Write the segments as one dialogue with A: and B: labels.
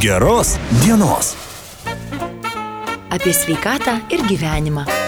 A: Geros dienos.
B: Apie sveikatą ir gyvenimą.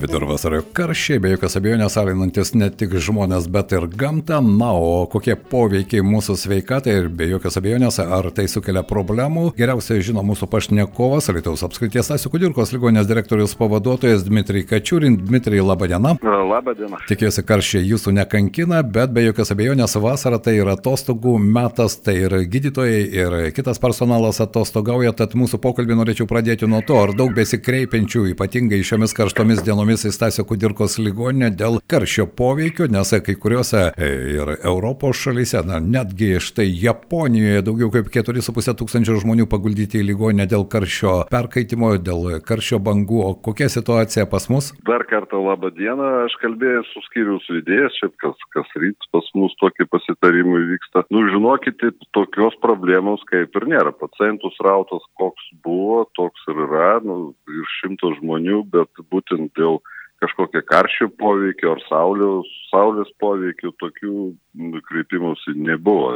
C: Vidurvasario karščiai, be jokios abejonės, alinantis ne tik žmonės, bet ir gamtą. Na, o kokie poveikiai mūsų sveikatai ir be jokios abejonės, ar tai sukelia problemų, geriausiai žino mūsų pašnekovas, Lietuvos apskrities Stasių Kudirkos ligonės direktorius pavaduotojas Dmitrij Kačiūrin. Dmitrij, laba diena.
D: Labą dieną.
C: Tikiuosi, karščiai jūsų nekankina, bet be jokios abejonės vasara tai yra atostogų metas, tai ir gydytojai, ir kitas personalas atostogauja, tad mūsų pokalbį norėčiau pradėti nuo to, ar daug besikreipiančių, ypatingai šiomis karštomis dienomis dienomis į Stasio Kudirkos ligoninę dėl karščio poveikio, nes kai kuriuose e, ir Europos šalyse, na, netgi štai Japonijoje daugiau kaip 4,5 tūkstančio žmonių paguldyti į ligoninę dėl karščio perkaitimo, dėl karščio bangų. O kokia situacija pas mus?
D: Dar kartą labą dieną. Aš kalbėjau su skyrius vedėjas, šiaip kas, kas ryt pas mus tokie pasitarimai vyksta. Nu, žinokite, tokios problemos kaip ir nėra. Pacientų srautas koks buvo, toks ir yra, nu, ir šimto žmonių, bet būtent dėl kažkokio karščio poveikio ar saulės, saulės poveikio, tokių kreipimųsi nebuvo.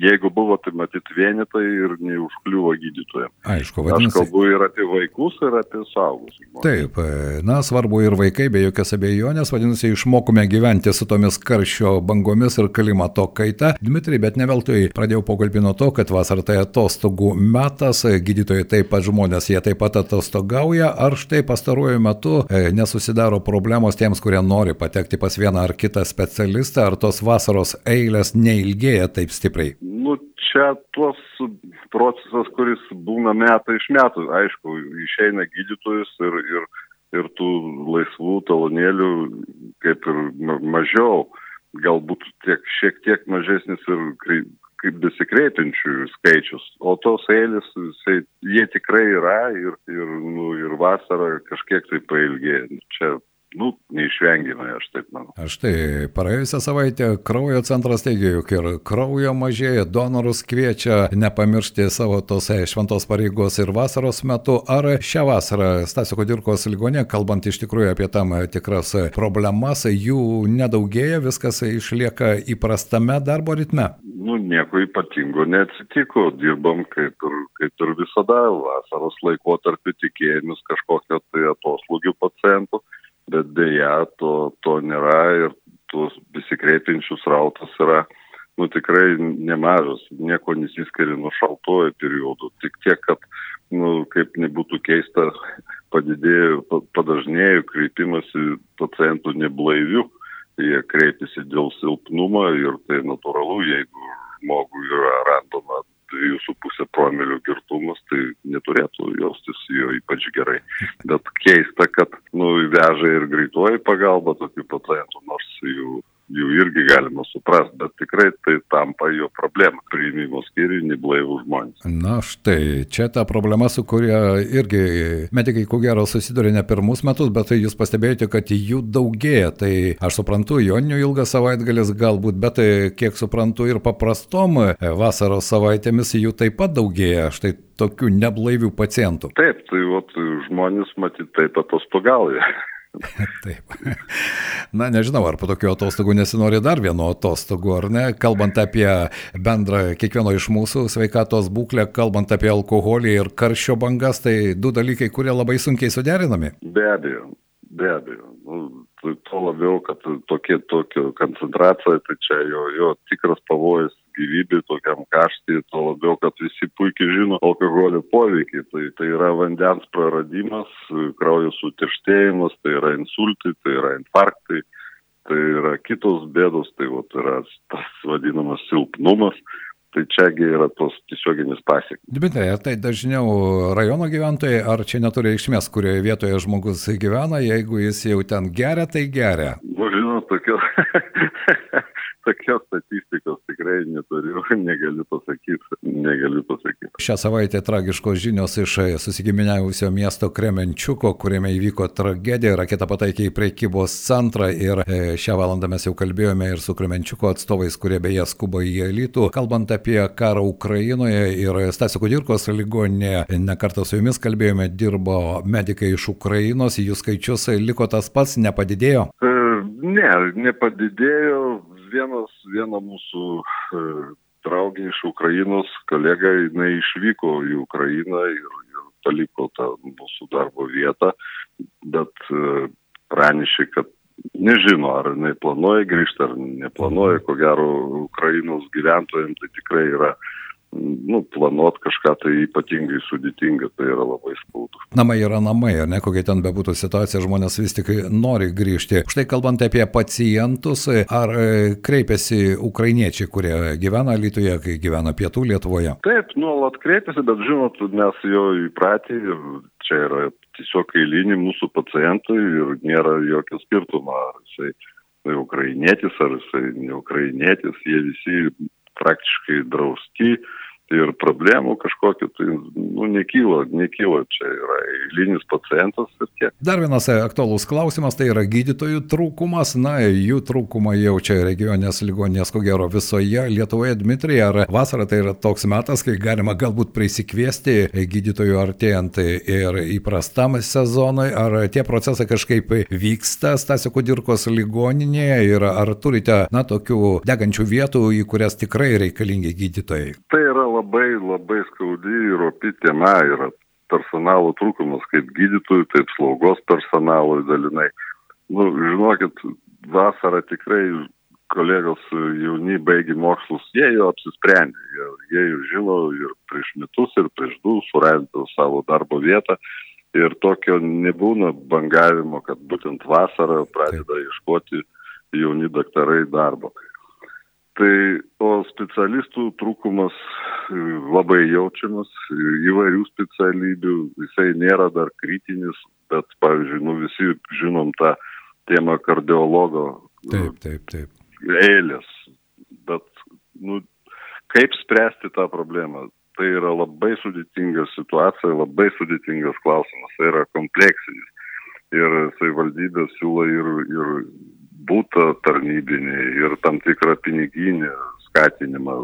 D: Jeigu buvo, tai matyt vienetai ir neužkliuvo gydytojams.
C: Aišku, vadinasi.
D: Aš kalbu ir apie vaikus, ir apie saugus.
C: Taip, na, svarbu ir vaikai, be jokios abejonės, vadinasi, išmokome gyventi su tomis karščio bangomis ir klimato kaita. Dmitri, bet ne veltui pradėjau pokalbį nuo to, kad vasara tai atostogų metas, gydytojai taip pat žmonės, jie taip pat atostogauja, ar štai pastaruoju metu e, nesusidaro problemos tiems, kurie nori patekti pas vieną ar kitą specialistą, ar tos vasaros eilės neilgėja taip stipriai?
D: Nu, čia tuos procesas, kuris būna metai iš metų, aišku, išeina gydytojus ir, ir, ir tų laisvų talonėlių kaip ir mažiau, galbūt tiek, šiek tiek mažesnis ir kaip besikreipiančių skaičius, o tos eilės, jie tikrai yra ir, ir, nu, ir vasarą kažkiek tai pailgėja. Čia nu, neišvengiamai, aš taip manau.
C: Aš tai praėjusią savaitę kraujo centras teigia, jog ir kraujo mažėja, donorus kviečia nepamiršti savo tos e, šventos pareigos ir vasaros metu. Ar šią vasarą Stasio Kodirkos ligonė, kalbant iš tikrųjų apie tam tikras problemas, jų nedaugėja, viskas išlieka įprastame darbo ritme?
D: Nu, nieko ypatingo neatsitiko, dirbam kaip ir, kaip ir visada, vasaros laikotarpį tikėjomės kažkokio tai atoslūgių pacientų bet dėja to, to nėra ir tuos besikreipiančius rautas yra nu, tikrai nemažas, nieko nesiskiria nuo šaltojo periodo, tik tiek, kad, nu, kaip nebūtų keista, padidėjo, padažnėjo kreipimasi pacientų neblaivių, jie kreipiasi dėl silpnumo ir tai natūralu, jeigu žmogui yra randama dviejų su pusė promilių girtumas, tai neturėtų jaustis jo ypač gerai. Bet keista, kad nu, veža ir greitoji pagalba tokių pacientų, nors jų jų irgi galima suprasti, bet tikrai tai tampa jo problema - priimimo skyriui neblaivų žmonės.
C: Na štai, čia ta problema, su kuria irgi medikai ko gero susiduria ne pirmus metus, bet tai jūs pastebėjote, kad jų daugėja. Tai aš suprantu, joninių ilgas savaitgalis galbūt, bet tai, kiek suprantu ir paprastom e, vasaros savaitėmis jų taip pat daugėja. Štai tokių neblaivių pacientų.
D: Taip, tai vat, žmonės matyt taip atostogauja.
C: Taip. Na, nežinau, ar po tokių atostogų nesinori dar vieno atostogų, ar ne? Kalbant apie bendrą kiekvieno iš mūsų sveikatos būklę, kalbant apie alkoholį ir karščio bangas, tai du dalykai, kurie labai sunkiai suderinami.
D: Be abejo, be abejo. Nu, tuo labiau, kad tokie, tokio koncentracija, tai čia jo, jo tikras pavojus gyvybei tokiam kaštui, tuo labiau, kad visi puikiai žino alkoholio poveikį. Tai, tai yra vandens praradimas, kraujo sutirštėjimas, tai yra insultai, tai yra infarktai, tai yra kitos bėdos, tai vat, yra tas vadinamas silpnumas. Tai čiagi yra tos tiesioginis pasiekmes.
C: Dmitrai, ar tai dažniau rajono gyventojai, ar čia neturi reikšmės, kurioje vietoje žmogus gyvena, jeigu jis jau ten geria, tai geria?
D: Nu, žinot, tokio tokios statistikos tikrai neturiu, negaliu pasakyti, negaliu pasakyti.
C: Šią savaitę tragiškos žinios iš susigiminiavusio miesto Kremenčiuko, kuriame įvyko tragedija, raketa pataikė į prekybos centrą ir e, šią valandą mes jau kalbėjome ir su Kremenčiuko atstovais, kurie beje skuba į elitų. Kalbant apie karą Ukrainoje ir Stasio Kudirkos ligoninėje, nekartą su jumis kalbėjome, dirbo medikai iš Ukrainos, jų skaičius liko tas pats, nepadidėjo?
D: E, ne, nepadidėjo vienas, viena mūsų e, draugė iš Ukrainos, kolega, jinai išvyko į Ukrainą ir, ir paliko tą mūsų darbo vietą, bet e, pranešė, kad nežino, ar jinai planuoja grįžti ar neplanuoja, ko gero Ukrainos gyventojams tai tikrai yra nu, planuot kažką tai ypatingai sudėtinga, tai yra labai skaudu.
C: Namai yra namai, ar ne, kokia ten bebūtų situacija, žmonės vis tik nori grįžti. Štai kalbant apie pacientus, ar e, kreipiasi ukrainiečiai, kurie gyvena Lietuvoje, kai gyvena pietų Lietuvoje?
D: Taip, nuolat kreipiasi, bet žinot, mes jau įpratę ir čia yra tiesiog eiliniai mūsų pacientai ir nėra jokio skirtumo, ar jisai tai ukrainietis, ar jisai ne ukrainietis, jie visi praktiškai drausti ir problemų kažkokiu tai nu, nekyla, nekyla, čia yra eilinis pacientas ir tiek.
C: Dar vienas aktualus klausimas, tai yra gydytojų trūkumas, na, jų trūkumą jaučia regionės ligonės, ko gero, visoje Lietuvoje, Dmitrija, ar vasara tai yra toks metas, kai galima galbūt prisikviesti gydytojų artėjant ir įprastam sezonui, ar tie procesai kažkaip vyksta Stasio Kudirkos ligoninėje ir ar turite, na, tokių degančių vietų, į kurias tikrai reikalingi gydytojai?
D: Tai yra labai labai labai skaudi ir opi tema yra personalo trūkumas kaip gydytojų, taip slaugos personalo dalinai. Nu, žinokit, vasarą tikrai kolegos jauni baigi mokslus, jie jau apsisprendė, jie, jie jau žino ir prieš metus, ir prieš du surado savo darbo vietą ir tokio nebūna bangavimo, kad būtent vasarą pradeda ieškoti jauni daktarai darbo. Tai o specialistų trūkumas e, labai jaučiamas, įvairių specialybių, jisai nėra dar kritinis, bet, pavyzdžiui, nu visi žinom tą temą kardiologo.
C: Taip, taip, taip.
D: Eilės. Bet, nu, kaip spręsti tą problemą? Tai yra labai sudėtinga situacija, labai sudėtingas klausimas, tai yra kompleksinis. Ir savivaldybė siūlo ir, ir būtą tarnybinį ir tam tikrą piniginį skatinimą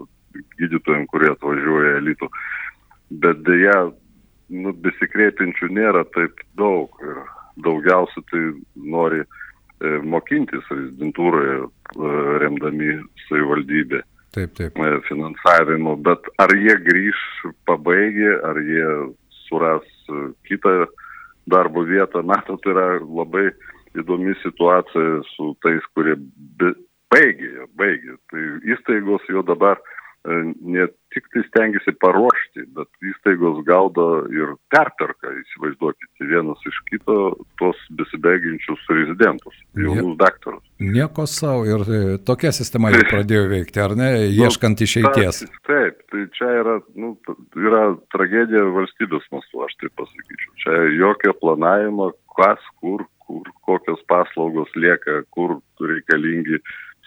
D: gydytojams, kurie atvažiuoja elitų. Bet dėja, nu, besikreipiančių nėra taip daug ir daugiausia tai nori e, mokintis rezidentūroje, e, remdami savivaldybę.
C: Taip, taip.
D: E, finansavimo, bet ar jie grįž pabaigę, ar jie suras e, kitą darbo vietą, matot, yra labai įdomi situacija su tais, kurie baigė, baigė. Tai įstaigos jau dabar e, ne tik tai stengiasi paruošti, bet įstaigos gaudo ir perperka, įsivaizduokite, vienas iš kito tos besibaigiančius rezidentus, jaunus daktarus.
C: Nieko savo ir e, tokia sistema jau pradėjo veikti, ar ne, nu, ieškant išeities.
D: Taip, tai čia yra, nu, yra tragedija valstybės mastu, aš taip pasakyčiau. Čia jokio planavimo, kas, kur, kur kokios paslaugos lieka, kur reikalingi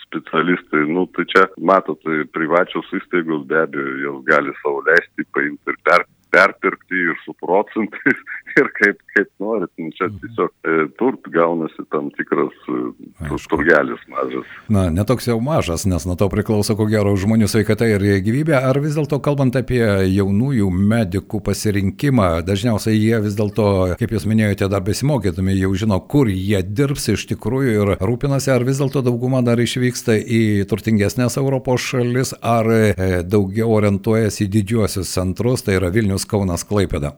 D: specialistai. Nu, tai čia, matot, privačios įstaigos be abejo, jos gali savo leisti, paimti ir per, perpirkti ir su procentais ir kaip, kaip norit. Nu, čia tiesiog e, turt gaunasi tam tikras e, turgelis mažas.
C: Na, netoks jau mažas, nes nuo to priklauso ko gero žmonių sveikata ir gyvybė. Ar vis dėlto kalbant apie jaunųjų medikų pasirinkimą, dažniausiai jie vis dėlto, kaip jūs minėjote, dar besimokydami jau žino, kur jie dirbs iš tikrųjų ir rūpinasi, ar vis dėlto dauguma dar išvyksta į turtingesnės Europos šalis, ar e, daugiau orientuojasi į didžiuosius centrus, tai yra Vilnius Kaunas, Klaipėda?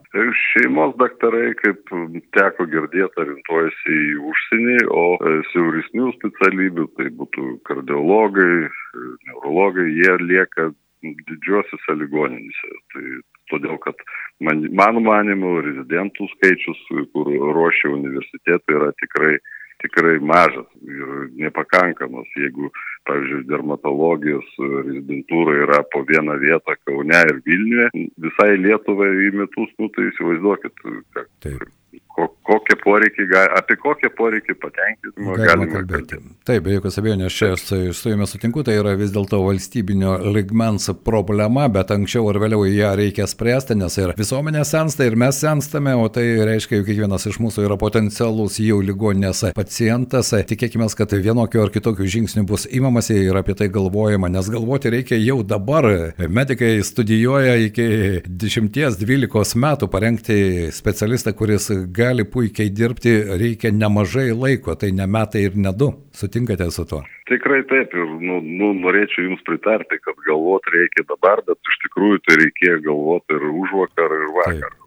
D: Šeimos daktarai, kaip teko girdėti, orientuojasi į užsienį, o e, siaurisnių specialybių, tai būtų kardiologai, neurologai, jie lieka didžiosiuose ligoninėse. Tai todėl, kad man, mano manimu, rezidentų skaičius, kur ruošia universitetai, yra tikrai tikrai mažas ir nepakankamas. Jeigu, pavyzdžiui, dermatologijos rezidentūra yra po vieną vietą Kaune ir Vilniuje, visai Lietuvai į metus, nu tai įsivaizduokit,
C: Taip
D: ko, kokie poreikiai, apie kokie poreikiai patenkinimą galima, galima kalbėti.
C: Taip, be jokios abejonės, čia su jumis sutinku, tai yra vis dėlto valstybinio ligmens problema, bet anksčiau ar vėliau ją reikia spręsti, nes ir visuomenė sensta, ir mes senstame, o tai reiškia, jog kiekvienas iš mūsų yra potencialus jau ligoninės pacientas. Tikėkime, kad vienokio ar kitokio žingsnių bus įmamasi ir apie tai galvojama, nes galvoti reikia jau dabar. Medikai studijuoja iki 10-12 metų parengti specialistą, kuris gali gali puikiai dirbti, reikia nemažai laiko, tai ne metai ir ne du. Sutinkate su tuo?
D: Tikrai taip ir nu, nu, norėčiau Jums pritarti, kad galvoti reikia dabar, bet iš tikrųjų tai reikėjo galvoti ir už vakar, ir vakar. Taip.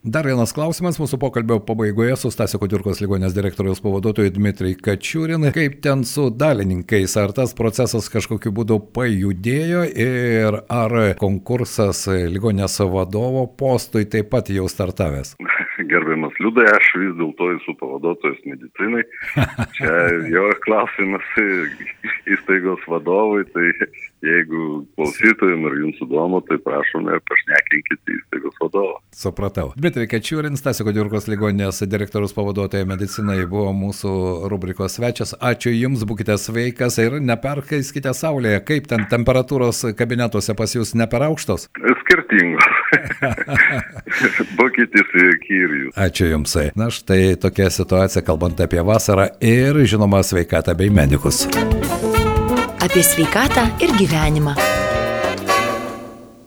C: Dar vienas klausimas mūsų pokalbio pabaigoje su Stasio Kudirkos ligonės direktoriaus pavaduotoju Dmitrai Kačiūrin. Kaip ten su dalininkais? Ar tas procesas kažkokiu būdu pajudėjo ir ar konkursas ligonės vadovo postui taip pat jau startavęs?
D: gerbiamas Liudai, aš vis dėlto esu pavaduotojas medicinai. Čia jo klausimas įstaigos vadovui, tai jeigu klausytojim ir jums įdomu, tai prašome, pašnekinkite įstaigos vadovą.
C: Supratau. Dmitri Kečiūrins, Tasiko Dirkos ligonės direktorius pavaduotoja medicinai buvo mūsų rubrikos svečias. Ačiū Jums, būkite sveikas ir neperkaiskite saulėje. Kaip ten temperatūros kabinetuose pas Jūs ne per aukštos?
D: Skirtingos. Būkite sveiki ir Jūs.
C: Ačiū Jums. Na štai tokia situacija, kalbant apie vasarą ir, žinoma, sveikatą bei medikus.
B: Apie sveikatą ir gyvenimą.